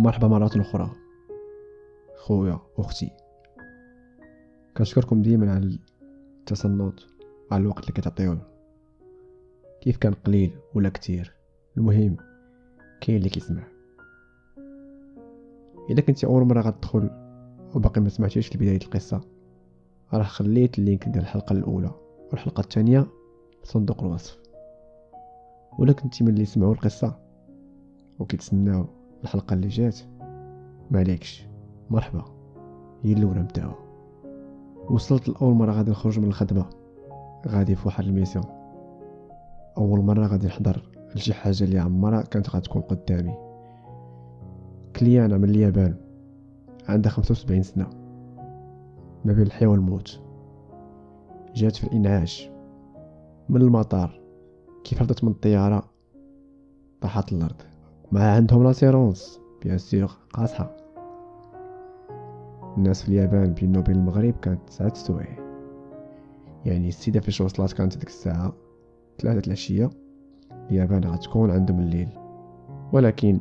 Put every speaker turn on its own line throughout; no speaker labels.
مرحبا مرة أخرى. خويا أختي. كنشكركم ديما على التصنت على الوقت اللي كتعطيوه. كيف كان قليل ولا كتير؟ المهم كاين اللي كيسمع. إلا كنتي أول مرة غتدخل وباقي ما سمعتيش لبدايه القصة راه خليت اللينك ديال الحلقة الأولى والحلقة الثانية في صندوق الوصف. ولا كنتي من اللي سمعوا القصة وكيتسناو. الحلقة اللي جات. مالكش. مرحبا. هي الأولى نبداو وصلت لأول مرة غادي نخرج من الخدمة. غادي في واحد الميسيون. أول مرة غادي نحضر لشي حاجة اللي عمرها كانت غتكون قدامي. كليانة من اليابان. عندها 75 سنة. ما بين الحياة والموت. جات في الإنعاش. من المطار. كيف هبطت من الطيارة. طاحت الأرض ما عندهم l'assurance bien sûr قاصحه الناس في اليابان بينه وبين المغرب كانت تسعة سوايع يعني السيدة فاش وصلت كانت ديك الساعة ثلاثة العشية. اليابان غتكون عندهم الليل. ولكن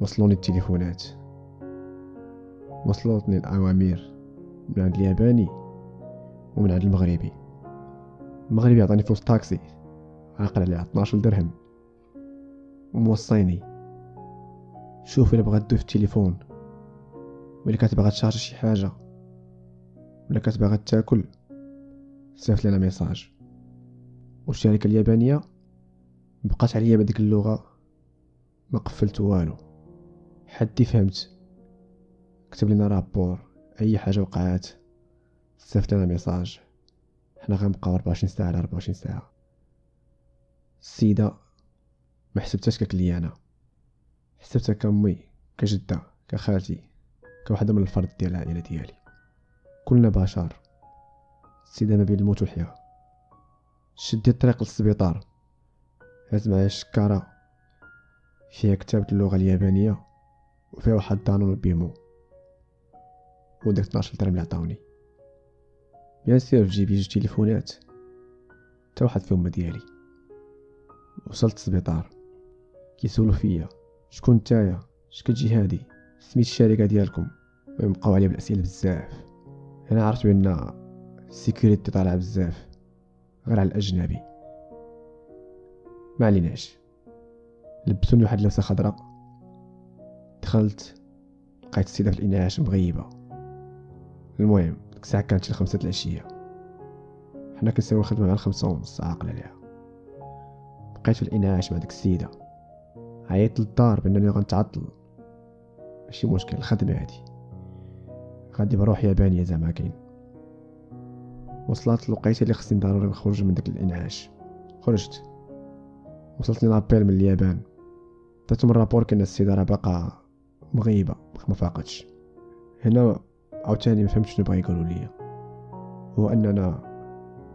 وصلوني التليفونات. وصلتني الأوامر من عند الياباني ومن عند المغربي. المغربي عطاني فلوس طاكسي. عاقل عليها 12 درهم. وموصيني شوف إلا بغات تدوي في التليفون. ولا كتبغى تشارج شي حاجة. ولا كتبغى تاكل. صيفط لنا ميساج. والشركة اليابانية. بقات عليا بديك اللغة. ما قفلت والو. حدي فهمت. كتب لنا رابور. أي حاجة وقعات. صيفط لنا ميساج. حنا غنبقاو 24 ساعه على 24 ساعة. السيده ما حسبتهاش ككليانة. حسبتها كأمي كجدة كخالتي كواحده من الفرد ديال العائلة ديالي. كلنا بشر. السيده ما بين الموت والحياة شديت الطريق للسبيطار. هاز معايا شكاره فيها كتابة اللغة اليابانية وفيها واحد دانون بيمو وداك 12 درهم اللي عطاوني. bien sûr في جيبي جوج تليفونات. تا واحد فيهم ديالي. وصلت السبيطار. كيسولو فيا. شكون نتايا؟ اش كتجي هادي؟ سميت الشركة ديالكم. ويبقاو عليا بالأسئلة بزاف. أنا عرفت بأن السيكوريتي طالعة بزاف. غير على الأجنبي. ما عليناش. لبسوني واحد اللبسه خضراء. دخلت لقيت السيدة في الإنعاش مغيبة. المهم ديك الساعة كانت الخمسة العشية. حنا كنساوي الخدمه مع الخمسة ونص عاقل عليها بقيت في الإنعاش مع ديك السيدة. عيطت للدار بانني غنتعطل. ماشي مشكل الخدمه هادي. غادي بروح يابانيه زعما كاين. وصلت الوقيته اللي خصني ضروري نخرج من داك الإنعاش. خرجت. وصلتني لابيل من اليابان. عطيتهم الرابور كان السيده راه باقا مغيبة ما فاقتش. هنا عاوتاني ما فهمتش شنو بغا يقولوا لي هو اننا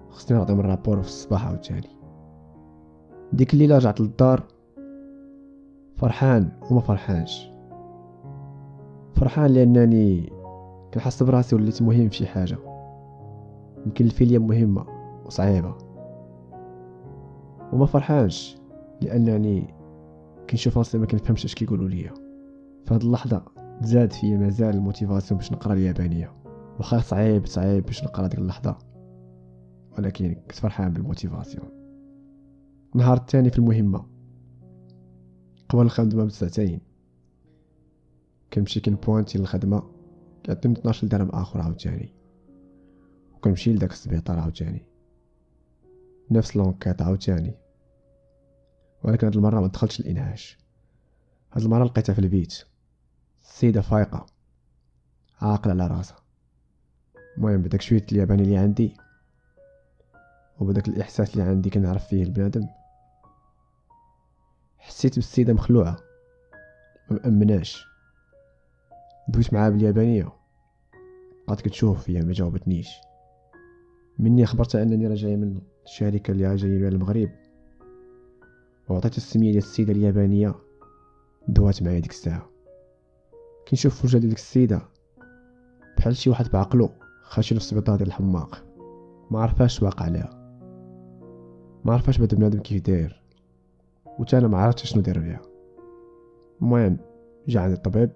خصني نعطيهم الرابور في الصباح عاوتاني. ديك الليلة رجعت للدار فرحان وما فرحانش. فرحان لأنني كنحس براسي وليت مهم في شي حاجة. يمكن الفيليال مهمة وصعيبة. وما فرحانش لأنني كنشوف راسي ما كنفهمش اش كيقولوا ليا. في هاد اللحظة زاد فيا مازال ال motivation باش نقرا اليابانية. واخا صعيب صعيب باش نقرا ديك اللحظة. ولكن كنت فرحان بال motivation. النهار الثاني في المهمة. قبل الخدمه بساعتين كنمشي كنبوانتي للخدمه كيعطيني 12 درهم آخر عاوتاني. وكنمشي لداك السبيطار عاوتاني. نفس لونكات عاوتاني. ولكن هاد المرة ما دخلتش الإنعاش. هاد المرة لقيتها في البيت. السيده فايقة. عاقلة على راسها. المهم بداك شوية الياباني اللي عندي. وبداك الإحساس اللي عندي كنعرف فيه البنادم. حسيت بالسيدة مخلوعة. ما مأمناش. دويت معاها باليابانية. بقات كتشوف فيا ما جاوبتنيش. مني خبرتها أنني راه جاي من الشركة اللي جاي من المغرب. وعطيت السمية ديال السيدة اليابانية. دوات معايا ديك الساعة. كنشوف وجه ديك السيدة. بحال شي واحد بعقلو خاشي في السبيطار ديال الحماق. ما عرفاش واقع عليها ما عرفاش بنادم كيف داير. وتا أنا ما عرفتش شنو داير ليها المهم جا عند الطبيب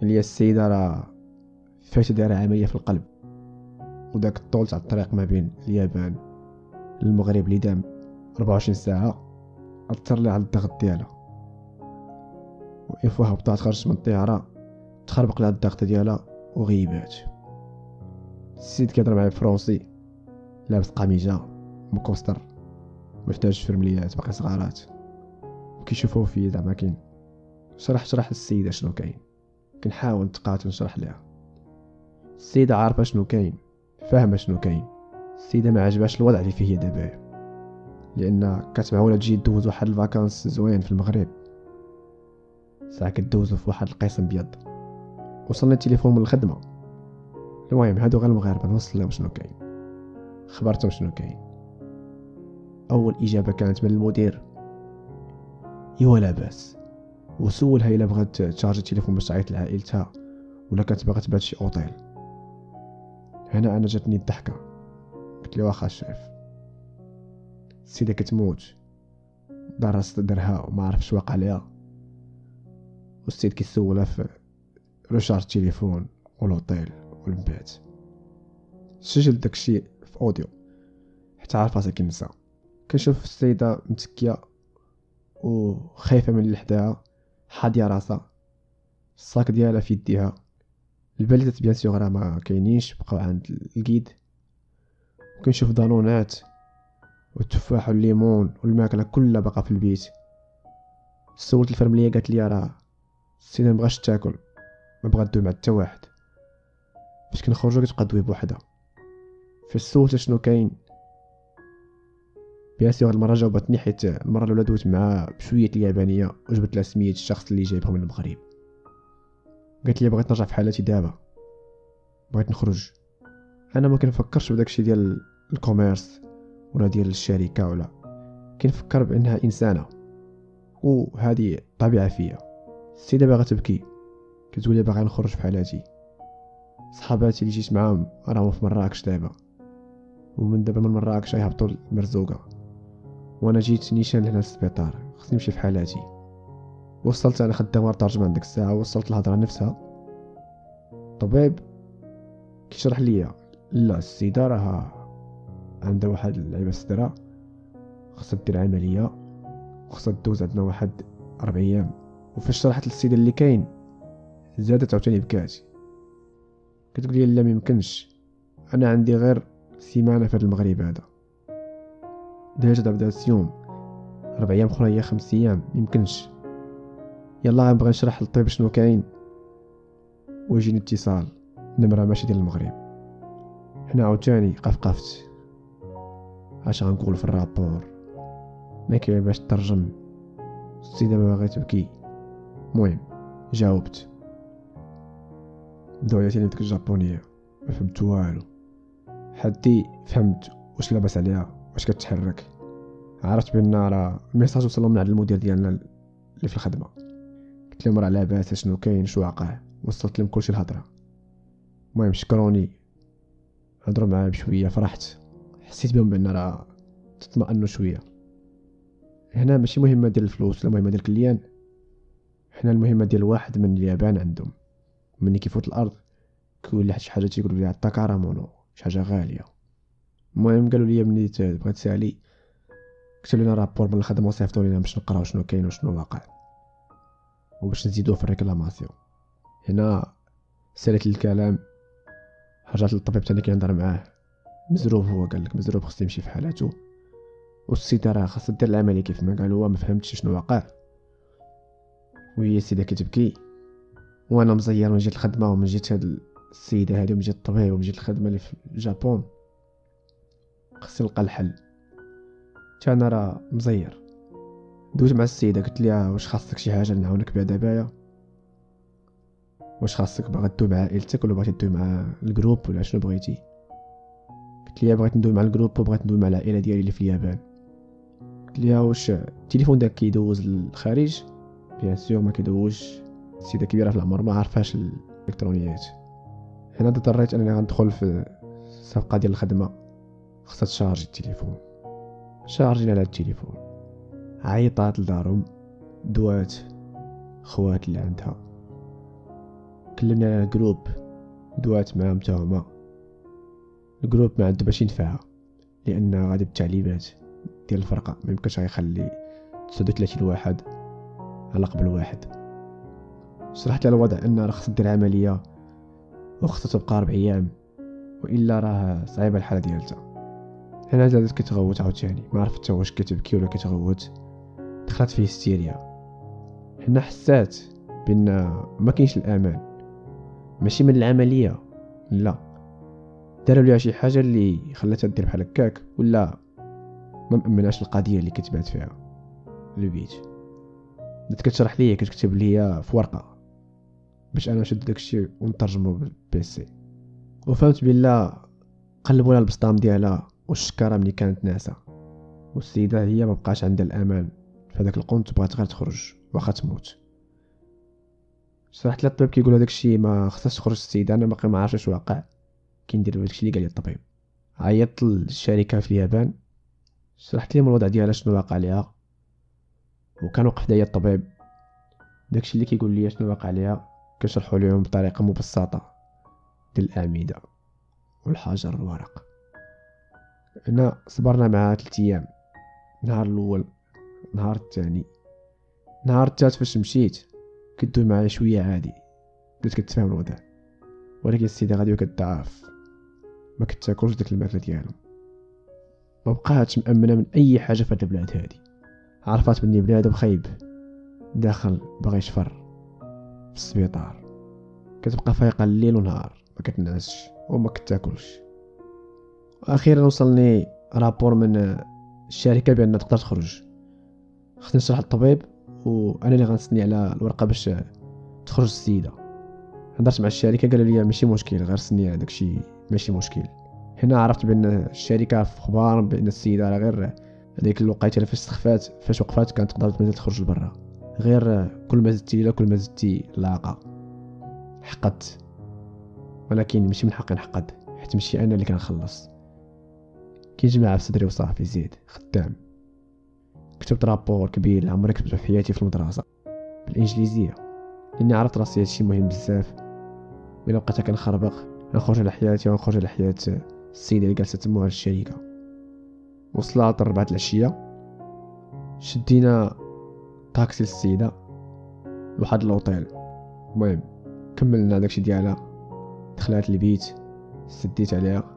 قال لي السيدة راه فاش دايرة عملية في القلب. وداك الطول تاع الطريق ما بين اليابان للمغرب اللي دام 24 ساعة أثر لي على الضغط ديالها. وإفوا هبطات خرجت من الطيارة تخربق لها الضغط ديالها وغيبات. السيد كيهضر معايا فرونسي لابس قميجة مكوستم. محتاج فرمليات باقي صغارات. كيشوفو فيا زعما كاين. شرح شرح للسيدة شنو كاين. كنحاول نتقاتل نشرح ليها. السيدة عارفة شنو كاين فاهمة شنو كاين. السيدة ما عجبهاش الوضع اللي فيه دابا. لأن كانت معولة تجي دوز واحد ال vacances زوين في المغرب. ساعة كدوزو في واحد القسم بيض. وصلني التليفون من الخدمة. المهم هادو غير المغاربة نوصل لهم شنو كاين. خبرتهم شنو كاين. أول إجابة كانت من المدير. ايوا لاباس وسولها إلا بغات تشارجي التليفون باش تعيط لعائلتها ولا كانت باغا تبات شي أوطيل. هنا أنا جاتني الضحكة. قلت لي واخا الشيف السيده كتموت. دار صدرها وما عرفش واقع ليها والسيد كيسولها في recharge التليفون والهوتيل والمبات سجل داكشي في audio. حتى عارف راسي كنسى كنشوف السيدة متكية وخايفه من اللي حداها حادية راسها الصاك ديالها في يديها. الباليزات bien sûr راه ما كاينينش بقاو عند الكيد كنشوف دانونات والتفاح والليمون والماكله كلها باقا في البيت. سولت الفرمليه قالت لي راه السيدة مبغاش تاكل ما بغات تدوي مع حتى واحد. فاش كنخرجو كتبقى دوي بوحدها. فاش سولت شنو كاين bien sûr المرة جاوبتني حيت المرة الأولى دويت معاه بشوية اليابانية وجبت لها سمية الشخص اللي جايبها من المغرب. قالت لي بغيت نرجع في حالتي دابا. بغيت نخرج. أنا ما كنفكرش بداكشي ديال ال commerce ولا ديال الشركة ولا. كنفكر بأنها إنسانة. وهذه طبيعة فيا. السيدة باغا تبكي. كتقول لي باغا نخرج في حالاتي. صحاباتي اللي جيت معاهم راهم في مراكش دابا. ومن دابا من مراكش يهبطوا المرزوقة. وأنا جيت نيشان لهنا للسبيطار خصني نمشي في حالاتي وصلت أنا خدام ورا ترجمان ديك الساعة وصلت الهضرة نفسها. طبيب كيشرح ليا لا السيدة راها عندها واحد اللعيبه صدرا خصها دير عملية خصها دوز عندنا واحد ربع أيام. وفاش شرحت للسيدة اللي كاين زادت عاوتاني بكات كتقول لي لا ميمكنش. أنا عندي غير سيمانة في المغرب هذا. déjà دابا يوم ربع أيام أخرى هي خمس أيام ميمكنش يلا غنبغي نشرح للطبيب شنو كاين. ويجيني اتصال. نمرة ماشي ديال المغرب. هنا عاوتاني قفقفت اش غنقول في ال rapport؟ ما كاين باش ترجم السيده ما باغي تبكي المهم جاوبت. بداو عيطيني ديك الجابونية. ما فهمت والو. حدي فهمت. واش لاباس عليها؟ واش كتحرك؟ عرفت بأن راه ال message وصل من عند المدير ديالنا اللي في الخدمة. قلت لهم راه لاباس شنو كاين شنو واقع. وصلت لهم كلشي الهضرة. المهم شكروني. هضروا معايا بشوية فرحت. حسيت بهم بأن راه تطمئنوا شوية. هنا ماشي مهمة ديال الفلوس ولا مهمة ديال ال client. حنا المهمة ديال واحد من اليابان عندهم. ملي كيفوت الأرض كيولي شي حاجة تيقولوا ليها التاكارا مونو شي حاجة غالية. المهم قالوا لي ملي بغيت تسألي. كتب لنا rapport من الخدمة وصيفطوا لينا باش نقراو شنو كاين وشنو واقع. وباش نزيدوه في ال réclamation. هنا سالت الكلام رجعت للطبيب تاني كنهضر معاه. مزروب هو قال لك مزروب خصو يمشي في حالاتو. والسيده راه خاصها دير العملية كيف ما قال هو ما فهمتش شنو واقع. وهي السيدة كتبكي وأنا مزير من جهة الخدمة ومن جهة هاد السيدة هادي ومن جهة الطبيب ومن جهة الخدمة اللي في الجابون خصني نلقى الحل. حتى أنا راه مزير. دويت مع السيدة قلت لها واش خاصك شي حاجة نعاونك بها دابايا؟ واش خاصك باغا تدوي مع عائلتك ولا بغيتي تدوي مع ال groupe ولا شنو بغيتي؟ قلت لها بغيت ندوي مع ال groupe وبغيت ندوي مع العائلة ديالي اللي في اليابان. قلت لها واش التليفون داك كيدوز للخارج؟ bien sûr ما كيدوزش السيدة كبيرة في العمر ما عرفاش الإلكترونيات. هنا اضطريت أنني غندخل في الصفقه ديال الخدمة. خصها تشارجي التليفون. شارجينا على التليفون. عيطات لدارهم دوات خوات اللي عندها. كلمنا على ال groupe دوات معاهم تا ال groupe ما عنده باش ينفعها لأن غادي بالتعليمات ديال الفرقة. ما يمكنش غيخلي 39 واحد على قبل واحد. شرحت على الوضع أن راه خصها دير عملية وخصها تبقى ربع أيام وإلا راه صعيبة الحالة ديالتها. هنا زادت كتغوت عاوتاني ما عرفت واش كتبكي ولا كتغوت دخلت فيه هستيريا هنا حسات بان ما كاينش الامان ماشي من العملية لا داروا ليها شي حاجة اللي خلاتها دير بحال هكاك ولا ما مأمناش القضية اللي كتبات فيها البيت بدات كتشرح ليا كتكتب ليا في ورقه باش أنا نشد داكشي ونترجمو بالبيسي وفهمت بلا قلبوا لها البسطام ديالها والشكاره ملي كانت ناسا؟ والسيدة هي ما بقاش عندها الأمان. فداك القنت بغات غير تخرج واخا تموت. شرحت الطبيب كيقول هذاك الشيء ما خصهاش تخرج السيدة أنا باقي ما عارفش اش واقع. كندير داك الشيء اللي قال لي الطبيب. عيطت للشركة في اليابان. شرحت لهم الوضع ديالها شنو واقع ليها؟ وكان وقف دايا الطبيب. داكشي اللي كيقول لي شنو واقع ليها كنشرحو لهم بطريقة مبسطة. ديال الاعمده والحجر الورق. هنا صبرنا معها ثلاث أيام. النهار الأول النهار الثاني. نهار الثالث فاش مشيت كدوي معايا شوية عادي. بدات كتفهم الوضع. ولكن السيدة غادي كتضعف ما كتاكلش داك الماكلة ديالهم. ما بقاتش مأمنة من أي حاجة في هاد البلاد هادي. عرفات بني بنادم خايب. داخل باغي يشفر. في السبيطار. كتبقى فايقة الليل ونهار. ما كتنعسش وما كتاكلش. وأخيرا وصلني رابور من الشركة بأن تقدر تخرج. خصني نشرح للطبيب وأنا اللي غنسني على الورقة باش تخرج السيدة. هضرت مع الشركة قالوا لي ماشي مشكل غير سني داكشي ماشي مشكل. هنا عرفت بأن الشركة في أخبار بأن السيدة راه غير هذيك الوقيته فاش سخفات فاش وقفات كانت تقدر مازال تخرج لبرا. غير كل ما زدتي لها كل ما زدتي لاقة. حقدت. ولكن ماشي من حقي نحقد حيت ماشي أنا اللي كنخلص. كي جماعة في صدري وصافي زيد خدام. كتبت رابور كبير عمري كتبته في حياتي في المدرسة. بالإنجليزية. لاني عرفت راسي هادشي مهم بزاف. ولا بقيت كنخربق نخرج على حياتي ونخرج على حياة السيده اللي جالسة تما على الشركة وصلات الربعة العشية. شدينا طاكسي للسيدة. لواحد الاوتيل المهم كملنا داكشي ديالها. دخلات البيت. سديت عليها.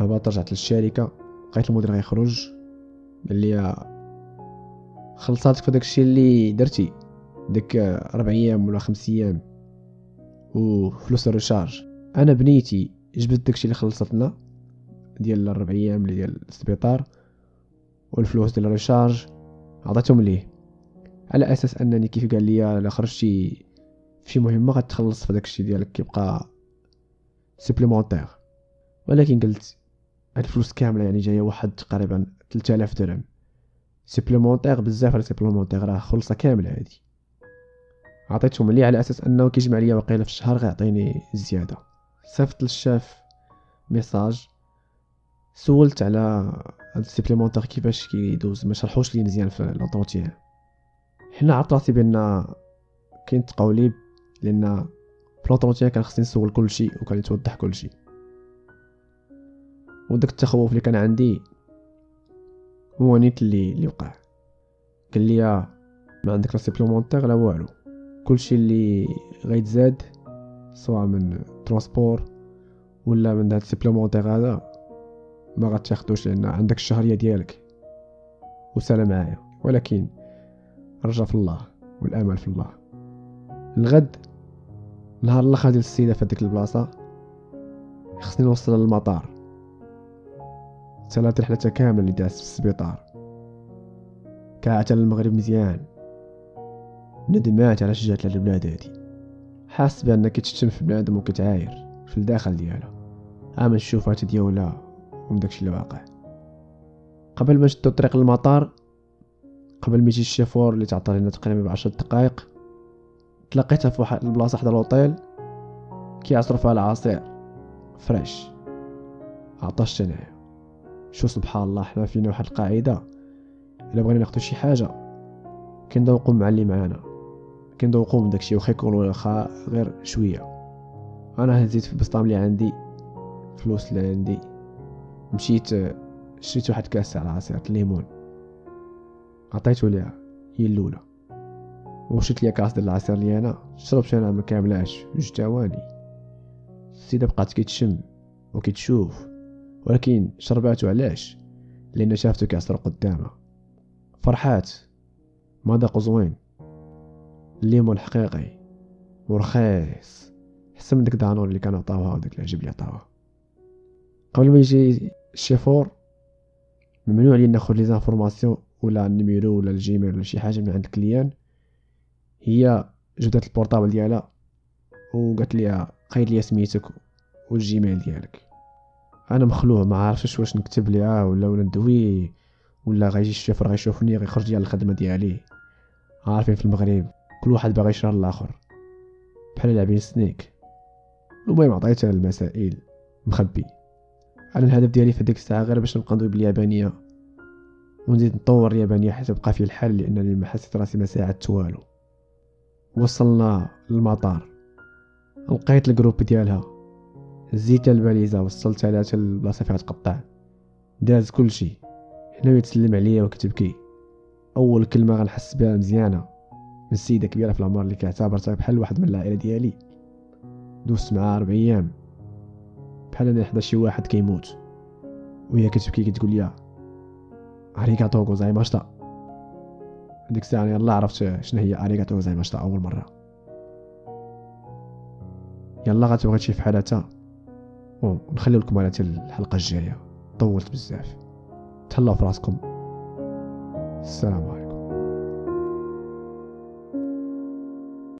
هبط رجعت للشركة لقيت المدير غيخرج قال لي خلصاتك في داكشي اللي درتي داك ربع أيام ولا خمس أيام وفلوس ال recharge. أنا بنيتي جبت داكشي اللي خلصتنا ديال الربع أيام ديال السبيطار والفلوس ديال ال recharge عطيتهم ليه. على أساس أنني كيف قال لي الا خرجتي فشي مهمة غتخلص في داكشي ديالك كيبقى supplémentaire ولكن قلت هاد الفلوس كاملة يعني جاية واحد تقريبا 3000 درهم. supplémentaire بزاف على supplémentaire راه خلصة كاملة هادي. عطيتهم لي على أساس أنه كيجمع ليا وقيلة في الشهر غيعطيني زيادة. صيفط للشاف message. سولت على هاد ال supplémentaire كيفاش كيدوز ما شرحوش لي مزيان في l'entretien حنا عرفت راسي بأن كاين تقوليب لأن في كان خصني نسول كلشي وكان يتوضح كلشي وداك التخوف اللي كان عندي هو نيت اللي اللي وقع. قال لي ما عندك لا supplémentaire لا والو. كلشي اللي غيتزاد سواء من transport ولا من هاد ال supplémentaire هذا ما غتاخدوش لأن عندك الشهرية ديالك. وسلام معايا. ولكن رجع في الله والأمل في الله. الغد نهار الأخر ديال السيدة في هذيك البلاصة خصني نوصل للمطار. سالات رحلتها كاملة اللي دازت في السبيطار. كاعت المغرب مزيان. ندمات على جات للبلاد هادي حاس بان كتشتم في بنادم وكتعاير في الداخل ديالها أما الشوفات ديالها ومن داكشي اللي واقع. قبل ما نشدو الطريق للمطار قبل ما يجي الشيفور اللي تعطى لنا تقريبا بعشر دقائق تلاقيتها في واحد البلاصة حدا الاوتيل كيعصروا فيها العصير fraîche. عطشت انايا شو سبحان الله حنا فينا واحد القاعدة. إلا بغينا ناخدو شي حاجة. كنذوقو مع اللي معانا. كنذوقو من داكشي واخا يكون واخا غير شوية. أنا هزيت في البسطام اللي عندي فلوس اللي عندي. مشيت شريت واحد كاس تاع العصير الليمون. عطيتو ليها هي الأولى. وشريت ليا كاس ديال العصير لي أنا. شربت أنا ما كاملاش جوج تاواني السيدة بقات كيتشم وكيتشوف ولكن شرباتو علاش؟ لأن شافتو كيعصر قدامها فرحات مذاق زوين الليمون حقيقي ورخيص. حسن من ديك دانون اللي كانوا عطاوها وداك العجب اللي عطاوها قبل ما يجي الشيفور ممنوع عليا ناخذ les informations ولا ال numéro ولا ال Gmail ولا شي حاجة من عند ال client. هي جبدت portable ديالها وقالت لي قيد لي سميتك و Gmail ديالك. أنا مخلوع ما عارفش واش نكتب ليها ولا ولا ندوي ولا غيجي الشفر غيشوفني غيخرج ديال الخدمة ديالي. عارفين في المغرب كل واحد باغي يشرى الآخر بحال لاعبين snake. المهم عطيتها المسائل. مخبي. أنا الهدف ديالي في هذيك الساعة غير باش نبقى ندوي باليابانية. ونزيد نطور اليابانية حتى تبقى في الحال لأنني ما حسيت راسي ما ساعدت والو. وصلنا للمطار. لقيت الجروب ديالها. زيت الباليزة وصلتها لها البلاصه فيها تقطع داز كلشي. هنا يتسلم عليا وكتبكي أول كلمة غنحس بها مزيانة. من السيدة كبيرة في العمر اللي كيعتبرتها بحال واحد من العائلة ديالي. دوزت معاها ربع أيام. بحال أنا حدا شي واحد كيموت. وهي كتبكي كتقول لي أريغاتو غوزايماشتا. ديك الساعة يلا عرفت شنو هي أريغاتو غوزايماشتا أول مرة. يلا غتبغي شي في حالتها ونخليو لكم على الحلقة الجاية. طولت بزاف. تهلاو في راسكم. السلام عليكم.